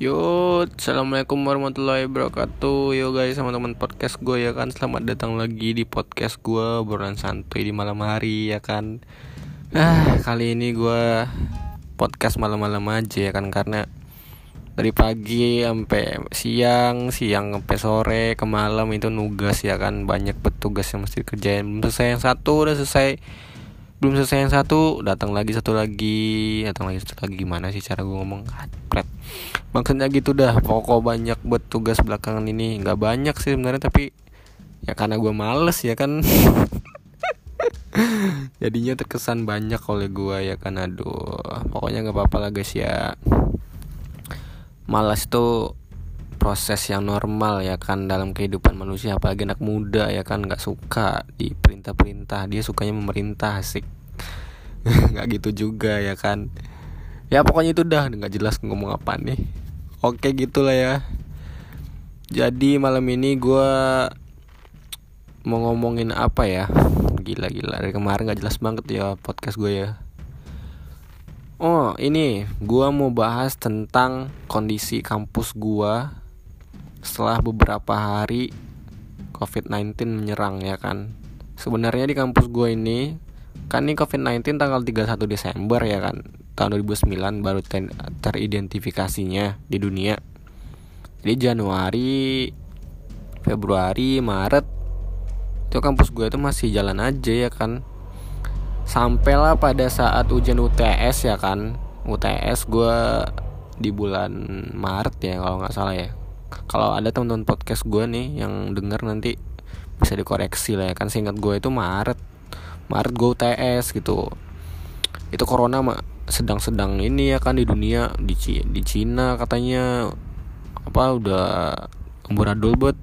Yo, assalamualaikum warahmatullahi wabarakatuh. Yo guys, teman-teman podcast gue ya kan, selamat datang lagi di podcast gue obrolan santuy di malam hari ya kan. Ah, kali ini gue podcast malam-malam aja ya kan? Karena dari pagi sampai siang, siang sampai sore ke malam itu nugas ya kan? Banyak petugas yang mesti kerjain. Belum selesai yang satu udah selesai. Belum selesai yang satu datang lagi satu lagi. Datang lagi satu lagi. Gimana sih cara gue ngomong maksudnya gitu dah pokok banyak buat tugas belakangan ini. Nggak banyak sih sebenarnya tapi ya karena gue males ya kan? Jadinya terkesan banyak oleh gue ya kan? Aduh pokoknya nggak apa-apa lah guys ya. Malas itu proses yang normal ya kan? Dalam kehidupan manusia apalagi anak muda ya kan? Nggak suka di perintah-perintah dia sukanya memerintah asik. Nggak gitu juga ya kan? Ya pokoknya itu dah nggak jelas ngomong apa nih oke gitulah ya. Jadi malam ini gue mau ngomongin apa ya? Gila-gila dari kemarin nggak jelas banget ya podcast gue ya. Oh ini gue mau bahas tentang kondisi kampus gue setelah beberapa hari COVID-19 menyerang ya kan? Sebenarnya di kampus gue ini kan ini COVID-19 tanggal 31 Desember ya kan tahun 2009 baru ter teridentifikasinya di dunia. Jadi Januari Februari Maret itu kampus gue itu masih jalan aja ya kan. Sampailah pada saat ujian UTS ya kan. UTS gue di bulan Maret ya kalau nggak salah ya. Kalau ada teman-teman podcast gue nih yang denger nanti bisa dikoreksi lah ya kan. Seingat gue itu Maret. Maret gue UTS gitu. Itu corona mah sedang-sedang ini ya kan di dunia di C di Cina katanya. Apa udah amburadul buat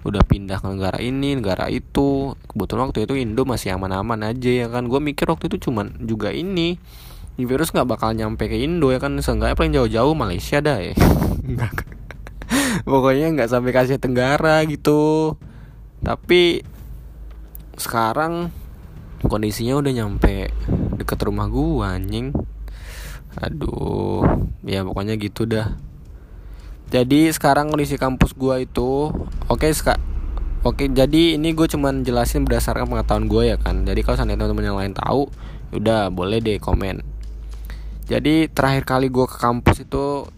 udah pindah ke negara ini negara itu. Kebetulan waktu itu Indo masih aman-aman aja ya kan. Gue mikir waktu itu cuman juga ini virus nggak bakal nyampe ke Indo ya kan. Seenggaknya paling jauh-jauh Malaysia dah ya. Pokoknya nggak sampai kasih Tenggara gitu. Tapi sekarang kondisinya udah nyampe deket rumah gua anjing aduh ya pokoknya gitu dah jadi sekarang kondisi kampus gua itu oke okay, ska Oke, jadi ini gue cuman jelasin berdasarkan pengetahuan gue ya kan. Jadi kalau seandainya teman-teman yang lain tahu, udah boleh deh komen. Jadi terakhir kali gue ke kampus itu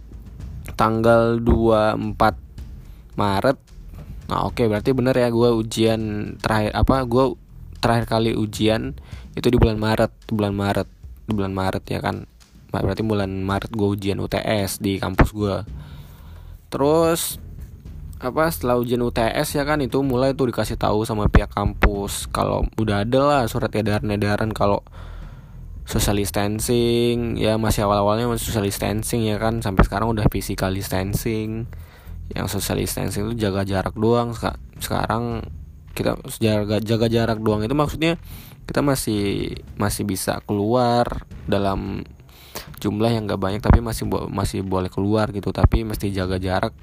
tanggal 24 Maret nah oke okay, berarti bener ya gue ujian terakhir apa gue terakhir kali ujian itu di bulan Maret bulan Maret bulan Maret ya kan berarti bulan Maret gue ujian UTS di kampus gue terus apa setelah ujian UTS ya kan itu mulai tuh dikasih tahu sama pihak kampus. Kalau udah ada lah surat edaran-edaran kalau social distancing. Ya masih awal-awalnya masih social distancing ya kan sampai sekarang udah physical distancing. Yang social distancing itu jaga jarak doang. Sekarang kita jaga jaga jarak doang. Itu maksudnya kita masih masih bisa keluar dalam jumlah yang gak banyak tapi masih bo masih boleh keluar gitu. Tapi mesti jaga jarak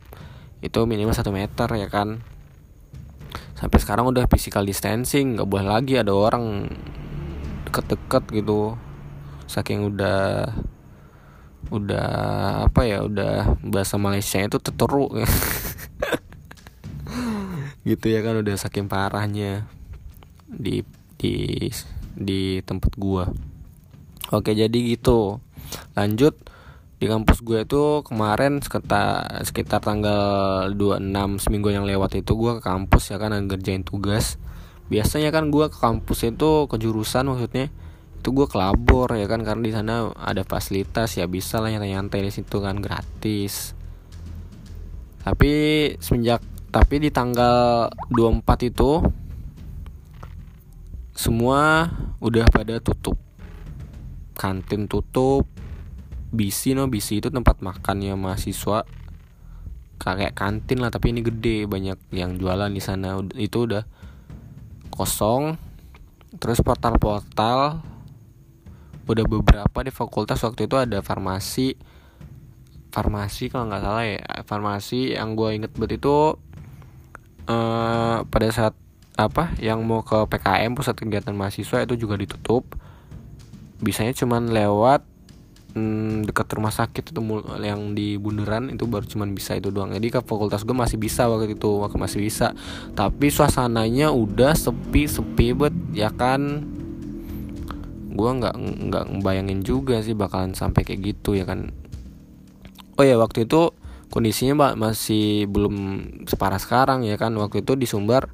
itu minimal satu meter ya kan? Sampai sekarang udah physical distancing nggak boleh lagi ada orang deket-deket gitu. Saking udah udah apa ya udah bahasa Malaysia itu teteruk gitu ya kan udah saking parahnya di di di tempat gua. Oke jadi gitu lanjut di kampus gue itu kemarin sekitar sekitar tanggal 26 seminggu yang lewat itu gue ke kampus ya kan ngerjain tugas. Biasanya kan gue ke kampus itu ke jurusan maksudnya itu gue kelabor ya kan karena di sana ada fasilitas ya bisa lah nyantai-nyantai di situ kan gratis. Tapi semenjak tapi di tanggal 24 itu semua udah pada tutup. Kantin tutup bisi no bisi itu tempat makannya mahasiswa. Kayak kantin lah tapi ini gede banyak yang jualan di sana. Itu udah kosong. Terus portal-portal udah beberapa di fakultas waktu itu ada farmasi. Farmasi kalau nggak salah ya farmasi yang gue inget bet itu uh, pada saat apa yang mau ke PKM pusat kegiatan mahasiswa itu juga ditutup. Bisanya cuman lewat hmm, dekat rumah sakit itu yang di bundaran itu baru cuman bisa itu doang. Jadi ke fakultas gue masih bisa waktu itu waktu masih bisa. Tapi suasananya udah sepi sepi bet ya kan? Gue nggak nggak bayangin juga sih bakalan sampai kayak gitu ya kan? Oh ya waktu itu kondisinya mbak masih belum separah sekarang ya kan? Waktu itu di Sumbar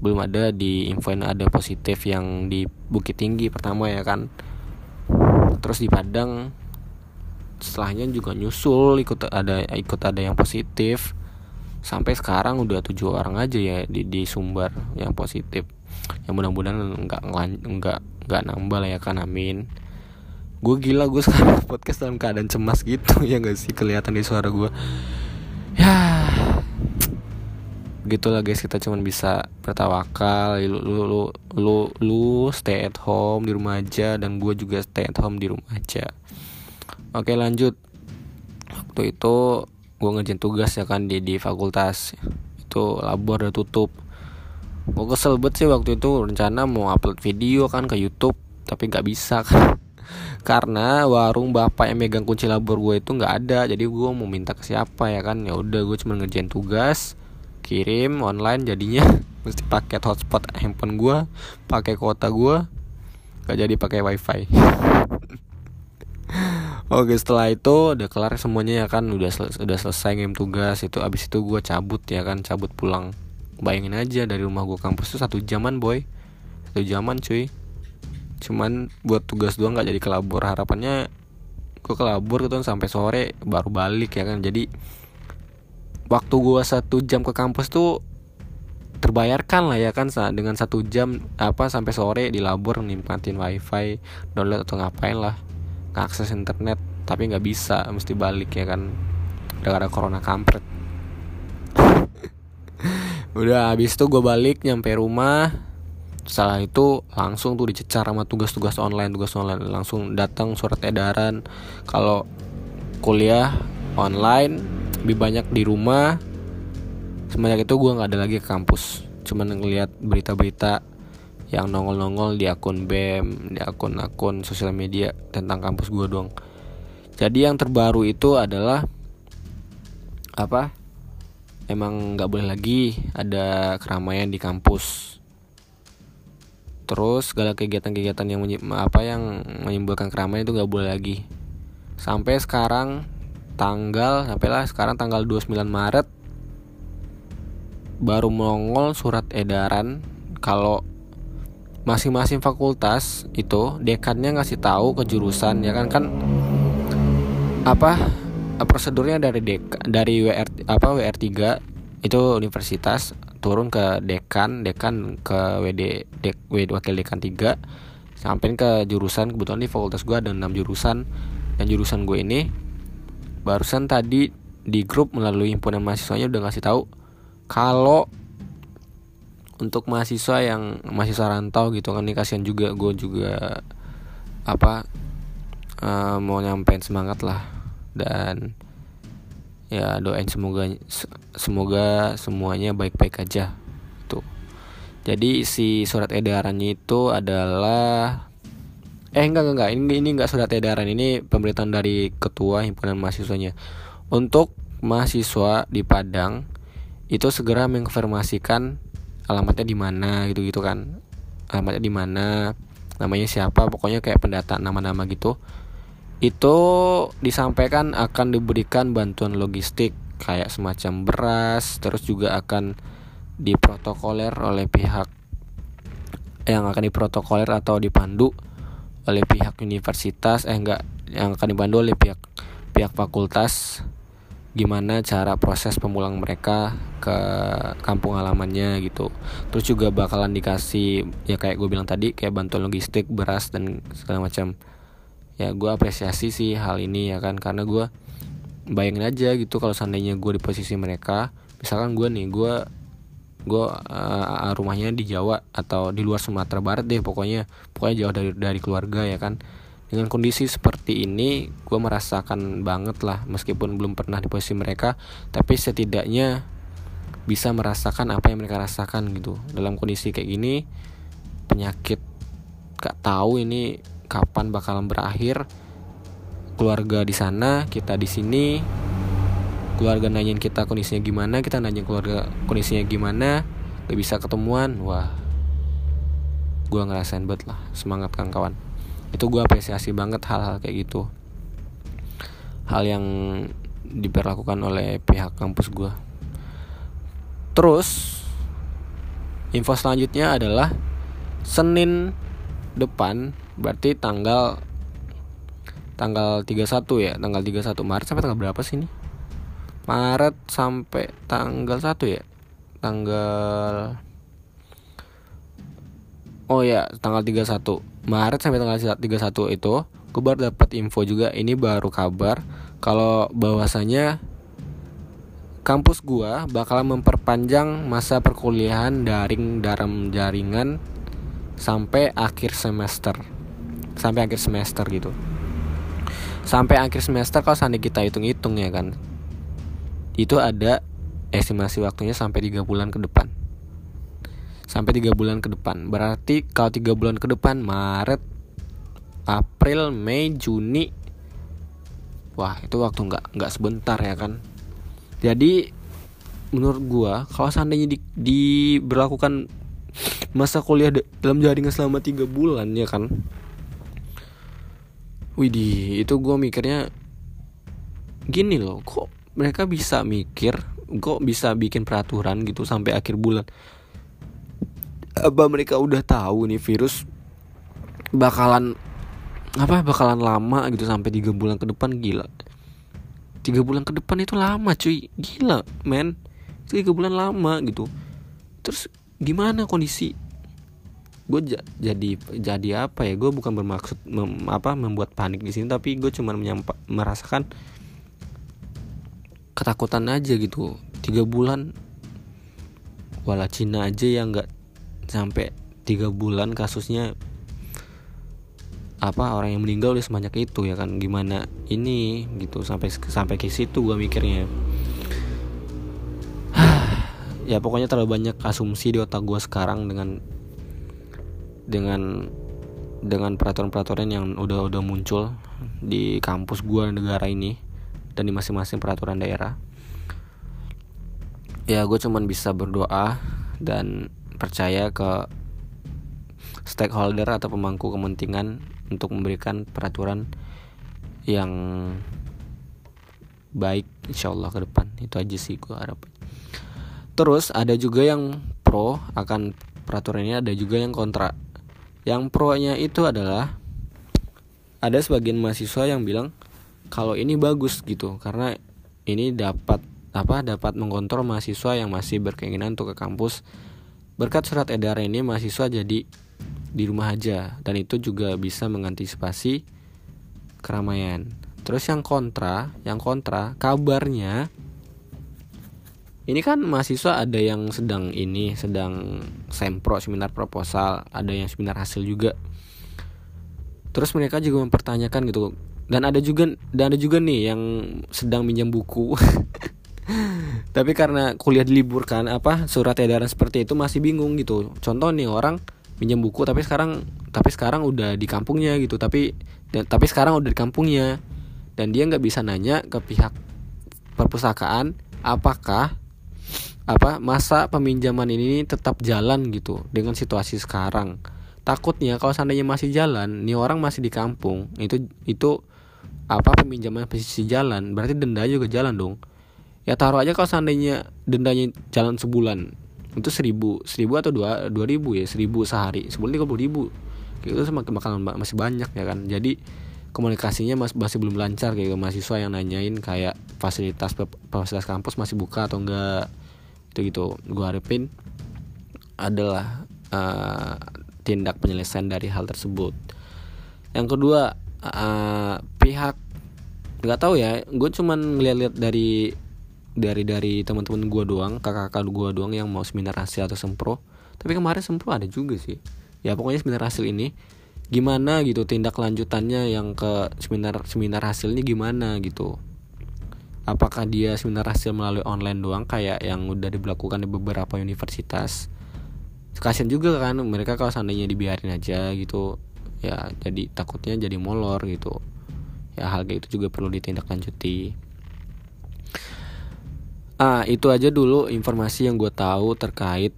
belum ada di infoin ada positif yang di Bukit Tinggi pertama ya kan terus di Padang setelahnya juga nyusul ikut ada ikut ada yang positif. Sampai sekarang udah tujuh orang aja ya di, di Sumbar yang positif. Yang mudah-mudahan nggak nggak nggak nambah lah ya kan amin. Gue gila gue sekarang podcast dalam keadaan cemas gitu ya gak sih kelihatan di suara gue ya gitulah guys kita cuma bisa bertawakal. Lu lu lu lu, lu stay at home di rumah aja dan gue juga stay at home di rumah aja. Oke lanjut. Waktu itu gue ngerjain tugas ya kan di di fakultas. Itu labor udah tutup. Gue kesel banget sih waktu itu rencana mau upload video kan ke YouTube tapi nggak bisa kan. Karena warung bapak yang megang kunci labor gue itu nggak ada jadi gue mau minta ke siapa ya kan. Ya udah gue cuma ngerjain tugas kirim online jadinya. Mesti pakai hotspot handphone gue pakai kuota gue gak jadi pakai wifi. Oke setelah itu udah kelar semuanya ya kan udah sel udah selesai ngirim tugas itu. Abis itu gue cabut ya kan cabut pulang. Bayangin aja dari rumah gue kampus tuh satu jaman boy. Satu jaman cuy. Cuman buat tugas doang nggak jadi kelabur harapannya gue kelabur gitu sampai sore baru balik ya kan. Jadi waktu gua satu jam ke kampus tuh terbayarkan lah ya kan dengan satu jam apa sampai sore di labor nikmatin wifi download atau ngapain lah akses internet. Tapi nggak bisa mesti balik ya kan gara-gara corona kampret. Udah habis itu gue balik nyampe rumah. Setelah itu langsung tuh dicecar sama tugas-tugas online tugas online. Langsung datang surat edaran kalau kuliah online lebih banyak di rumah. Semenjak itu gue nggak ada lagi ke kampus. Cuman ngeliat berita-berita yang nongol-nongol di akun BEM di akun-akun sosial media tentang kampus gue doang. Jadi yang terbaru itu adalah apa emang nggak boleh lagi ada keramaian di kampus. Terus segala kegiatan-kegiatan yang apa yang menimbulkan keramaian itu nggak boleh lagi. Sampai sekarang tanggal sampailah sekarang tanggal 29 Maret baru mongol surat edaran kalau masing-masing fakultas itu dekannya ngasih tahu ke jurusan ya kan? Kan apa prosedurnya dari dek dari WR apa WR3 itu universitas turun ke dekan dekan ke WD dek, WD wakil dekan 3 sampai ke jurusan. Kebetulan di fakultas gue ada 6 jurusan. Dan jurusan gue ini barusan tadi di grup melalui himpunan mahasiswanya udah ngasih tahu kalau untuk mahasiswa yang mahasiswa rantau gitu kan ini kasihan juga gue juga apa uh, mau nyampein semangat lah. Dan ya doain semoga semoga semuanya baik-baik aja. Tuh. Jadi si surat edarannya itu adalah eh enggak enggak, ini ini enggak surat edaran. Ini pemberitahuan dari ketua himpunan mahasiswanya. Untuk mahasiswa di Padang itu segera menginformasikan alamatnya di mana gitu gitu kan. Alamatnya di mana namanya siapa pokoknya kayak pendataan nama-nama gitu. Itu disampaikan akan diberikan bantuan logistik kayak semacam beras terus juga akan diprotokoler oleh pihak yang akan diprotokoler atau dipandu oleh pihak universitas eh enggak yang akan dibantu oleh pihak pihak fakultas gimana cara proses pemulang mereka ke kampung halamannya gitu. Terus juga bakalan dikasih ya kayak gue bilang tadi kayak bantuan logistik beras dan segala macam. Ya gue apresiasi sih hal ini ya kan? Karena gue bayangin aja gitu kalau seandainya gue di posisi mereka misalkan gue nih gue gue uh, rumahnya di Jawa atau di luar Sumatera Barat deh pokoknya pokoknya jauh dari dari keluarga ya kan. Dengan kondisi seperti ini gue merasakan banget lah meskipun belum pernah di posisi mereka tapi setidaknya bisa merasakan apa yang mereka rasakan gitu. Dalam kondisi kayak gini penyakit gak tahu ini kapan bakalan berakhir. Keluarga di sana kita di sini keluarga nanyain kita kondisinya gimana kita nanya keluarga kondisinya gimana gak bisa ketemuan. Wah gue ngerasain banget lah semangat kan kawan itu gue apresiasi banget hal-hal kayak gitu. Hal yang diperlakukan oleh pihak kampus gue terus info selanjutnya adalah Senin depan berarti tanggal tanggal 31 ya tanggal 31 Maret sampai tanggal berapa sih ini Maret sampai tanggal 1 ya? Tanggal Oh ya tanggal 31 Maret sampai tanggal 31 itu gue baru dapat info juga ini baru kabar kalau bahwasanya kampus gua bakal memperpanjang masa perkuliahan daring dalam jaringan sampai akhir semester. Sampai akhir semester gitu. Sampai akhir semester kalau seandainya kita hitung-hitung ya kan itu ada estimasi waktunya sampai tiga bulan ke depan. Sampai tiga bulan ke depan. Berarti kalau tiga bulan ke depan Maret April Mei Juni wah itu waktu nggak nggak sebentar ya kan? Jadi menurut gua kalau seandainya di, diberlakukan masa kuliah dalam jaringan selama tiga bulan ya kan? Widih itu gua mikirnya gini loh kok mereka bisa mikir kok bisa bikin peraturan gitu sampai akhir bulan. Apa mereka udah tahu nih virus bakalan apa bakalan lama gitu sampai tiga bulan ke depan? Gila. Tiga bulan ke depan itu lama cuy. Gila men. Tiga bulan lama gitu. Terus gimana kondisi? Gue jadi jadi apa ya? Gue bukan bermaksud mem, apa membuat panik di sini tapi gue cuma merasakan ketakutan aja gitu. Tiga bulan. Wala Cina aja yang nggak sampai tiga bulan kasusnya apa orang yang meninggal udah sebanyak itu ya kan? Gimana ini gitu sampai sampai ke situ gue mikirnya. Ya pokoknya terlalu banyak asumsi di otak gue sekarang dengan dengan dengan peraturan-peraturan yang udah udah muncul di kampus gue negara ini dan di masing-masing peraturan daerah. Ya gue cuman bisa berdoa dan percaya ke stakeholder atau pemangku kepentingan untuk memberikan peraturan yang baik insya Allah ke depan. Itu aja sih gue harap. Terus ada juga yang pro akan peraturan ini ada juga yang kontra. Yang pro nya itu adalah ada sebagian mahasiswa yang bilang kalau ini bagus gitu karena ini dapat apa dapat mengontrol mahasiswa yang masih berkeinginan untuk ke kampus. Berkat surat edaran ini mahasiswa jadi di rumah aja dan itu juga bisa mengantisipasi keramaian. Terus yang kontra yang kontra kabarnya ini kan mahasiswa ada yang sedang ini sedang sempro seminar proposal ada yang seminar hasil juga. Terus mereka juga mempertanyakan gitu dan ada juga dan ada juga nih yang sedang minjam buku. Tapi karena kuliah diliburkan apa surat edaran seperti itu masih bingung gitu. Contoh nih orang minjam buku tapi sekarang tapi sekarang udah di kampungnya gitu. Tapi dan, tapi sekarang udah di kampungnya. Dan dia nggak bisa nanya ke pihak perpustakaan apakah apa masa peminjaman ini tetap jalan gitu dengan situasi sekarang. Takutnya kalau seandainya masih jalan nih orang masih di kampung itu itu apa peminjaman posisi jalan berarti denda juga jalan dong. Ya taruh aja kalau seandainya dendanya jalan sebulan itu seribu seribu atau dua dua ribu ya seribu sehari sebulan tiga puluh ribu. Kayak itu semakin bakalan masih banyak ya kan? Jadi komunikasinya masih, masih belum lancar kayak mahasiswa yang nanyain kayak fasilitas fasilitas kampus masih buka atau enggak itu gitu gue harapin adalah uh, tindak penyelesaian dari hal tersebut. Yang kedua uh, pihak nggak tahu ya. Gue cuman ngeliat-liat dari dari dari teman-teman gue doang kakak-kakak gue doang yang mau seminar hasil atau sempro. Tapi kemarin sempro ada juga sih. Ya pokoknya seminar hasil ini gimana gitu tindak lanjutannya yang ke seminar seminar hasil ini gimana gitu. Apakah dia seminar hasil melalui online doang kayak yang udah diberlakukan di beberapa universitas? Kasian juga kan mereka kalau seandainya dibiarin aja gitu ya jadi takutnya jadi molor gitu. Ya hal kayak itu juga perlu ditindaklanjuti. Ah itu aja dulu informasi yang gue tahu terkait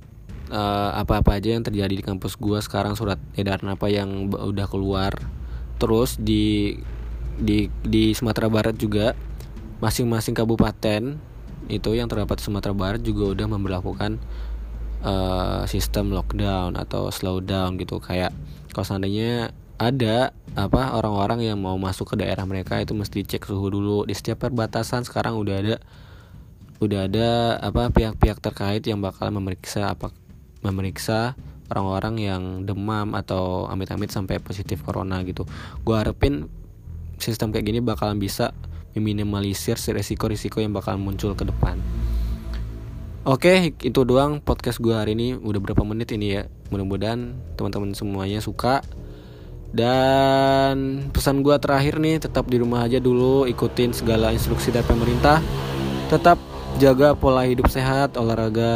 uh, apa-apa aja yang terjadi di kampus gue sekarang surat edaran apa yang udah keluar. Terus di di di Sumatera Barat juga masing-masing kabupaten itu yang terdapat Sumatera Barat juga udah memperlakukan uh, sistem lockdown atau slowdown gitu kayak kalau seandainya ada apa orang-orang yang mau masuk ke daerah mereka itu mesti cek suhu dulu di setiap perbatasan sekarang udah ada udah ada apa pihak-pihak terkait yang bakal memeriksa apa memeriksa orang-orang yang demam atau amit-amit sampai positif corona gitu. Gue harapin sistem kayak gini bakalan bisa meminimalisir risiko-risiko yang bakal muncul ke depan. Oke, itu doang podcast gue hari ini. Udah berapa menit ini ya? Mudah-mudahan teman-teman semuanya suka. Dan pesan gue terakhir nih, tetap di rumah aja dulu, ikutin segala instruksi dari pemerintah. Tetap jaga pola hidup sehat olahraga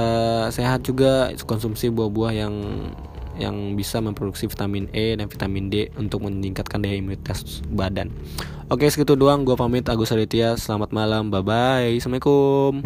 sehat juga konsumsi buah-buah yang yang bisa memproduksi vitamin E dan vitamin D untuk meningkatkan daya imunitas badan. Oke segitu doang gue pamit Agus Aditya selamat malam bye bye assalamualaikum